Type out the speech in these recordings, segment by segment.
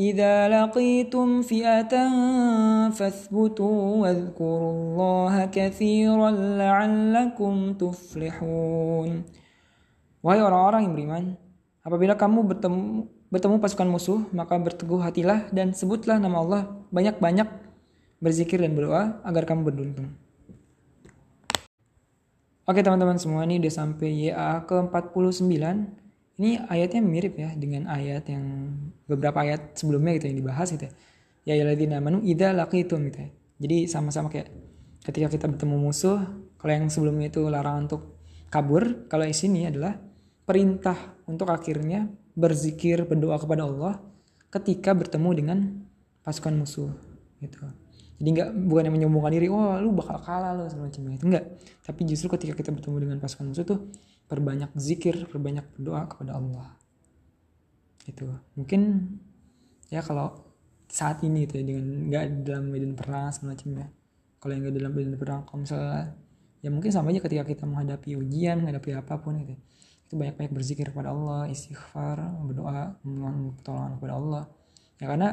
آمنوا إذا لقيتم فئة فاثبتوا واذكروا الله كثيرا لعلكم تفلحون Wahai orang-orang yang beriman, apabila kamu bertemu bertemu pasukan musuh, maka berteguh hatilah dan sebutlah nama Allah banyak-banyak berzikir dan berdoa agar kamu beruntung. Oke teman-teman semua ini udah sampai YA ke-49. Ini ayatnya mirip ya dengan ayat yang beberapa ayat sebelumnya gitu yang dibahas gitu ya. Ya yaladina manu idza laqitum gitu ya. Jadi sama-sama kayak ketika kita bertemu musuh, kalau yang sebelumnya itu larangan untuk kabur, kalau di sini adalah perintah untuk akhirnya berzikir berdoa kepada Allah ketika bertemu dengan pasukan musuh gitu jadi nggak bukan yang menyombongkan diri oh lu bakal kalah lo segala macam itu enggak tapi justru ketika kita bertemu dengan pasukan musuh tuh perbanyak zikir perbanyak berdoa kepada Allah. Itu. Mungkin ya kalau saat ini itu ya dengan nggak dalam medan perang segala macam ya. Kalau yang nggak dalam medan perang kalau misalnya ya mungkin sama aja ketika kita menghadapi ujian menghadapi apa pun gitu itu banyak-banyak berzikir kepada Allah istighfar berdoa memohon pertolongan kepada Allah. Ya karena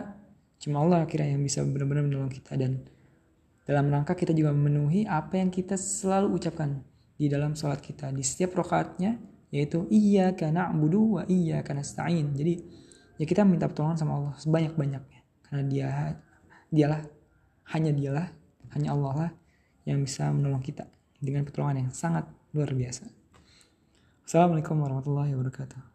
cuma Allah akhirnya yang bisa benar-benar menolong kita. Dan dalam rangka kita juga memenuhi apa yang kita selalu ucapkan di dalam sholat kita. Di setiap rokaatnya yaitu iya karena budu wa iya karena stain jadi ya kita minta pertolongan sama Allah sebanyak-banyaknya. Karena dia dialah hanya dialah hanya Allah lah yang bisa menolong kita dengan pertolongan yang sangat luar biasa. Assalamualaikum warahmatullahi wabarakatuh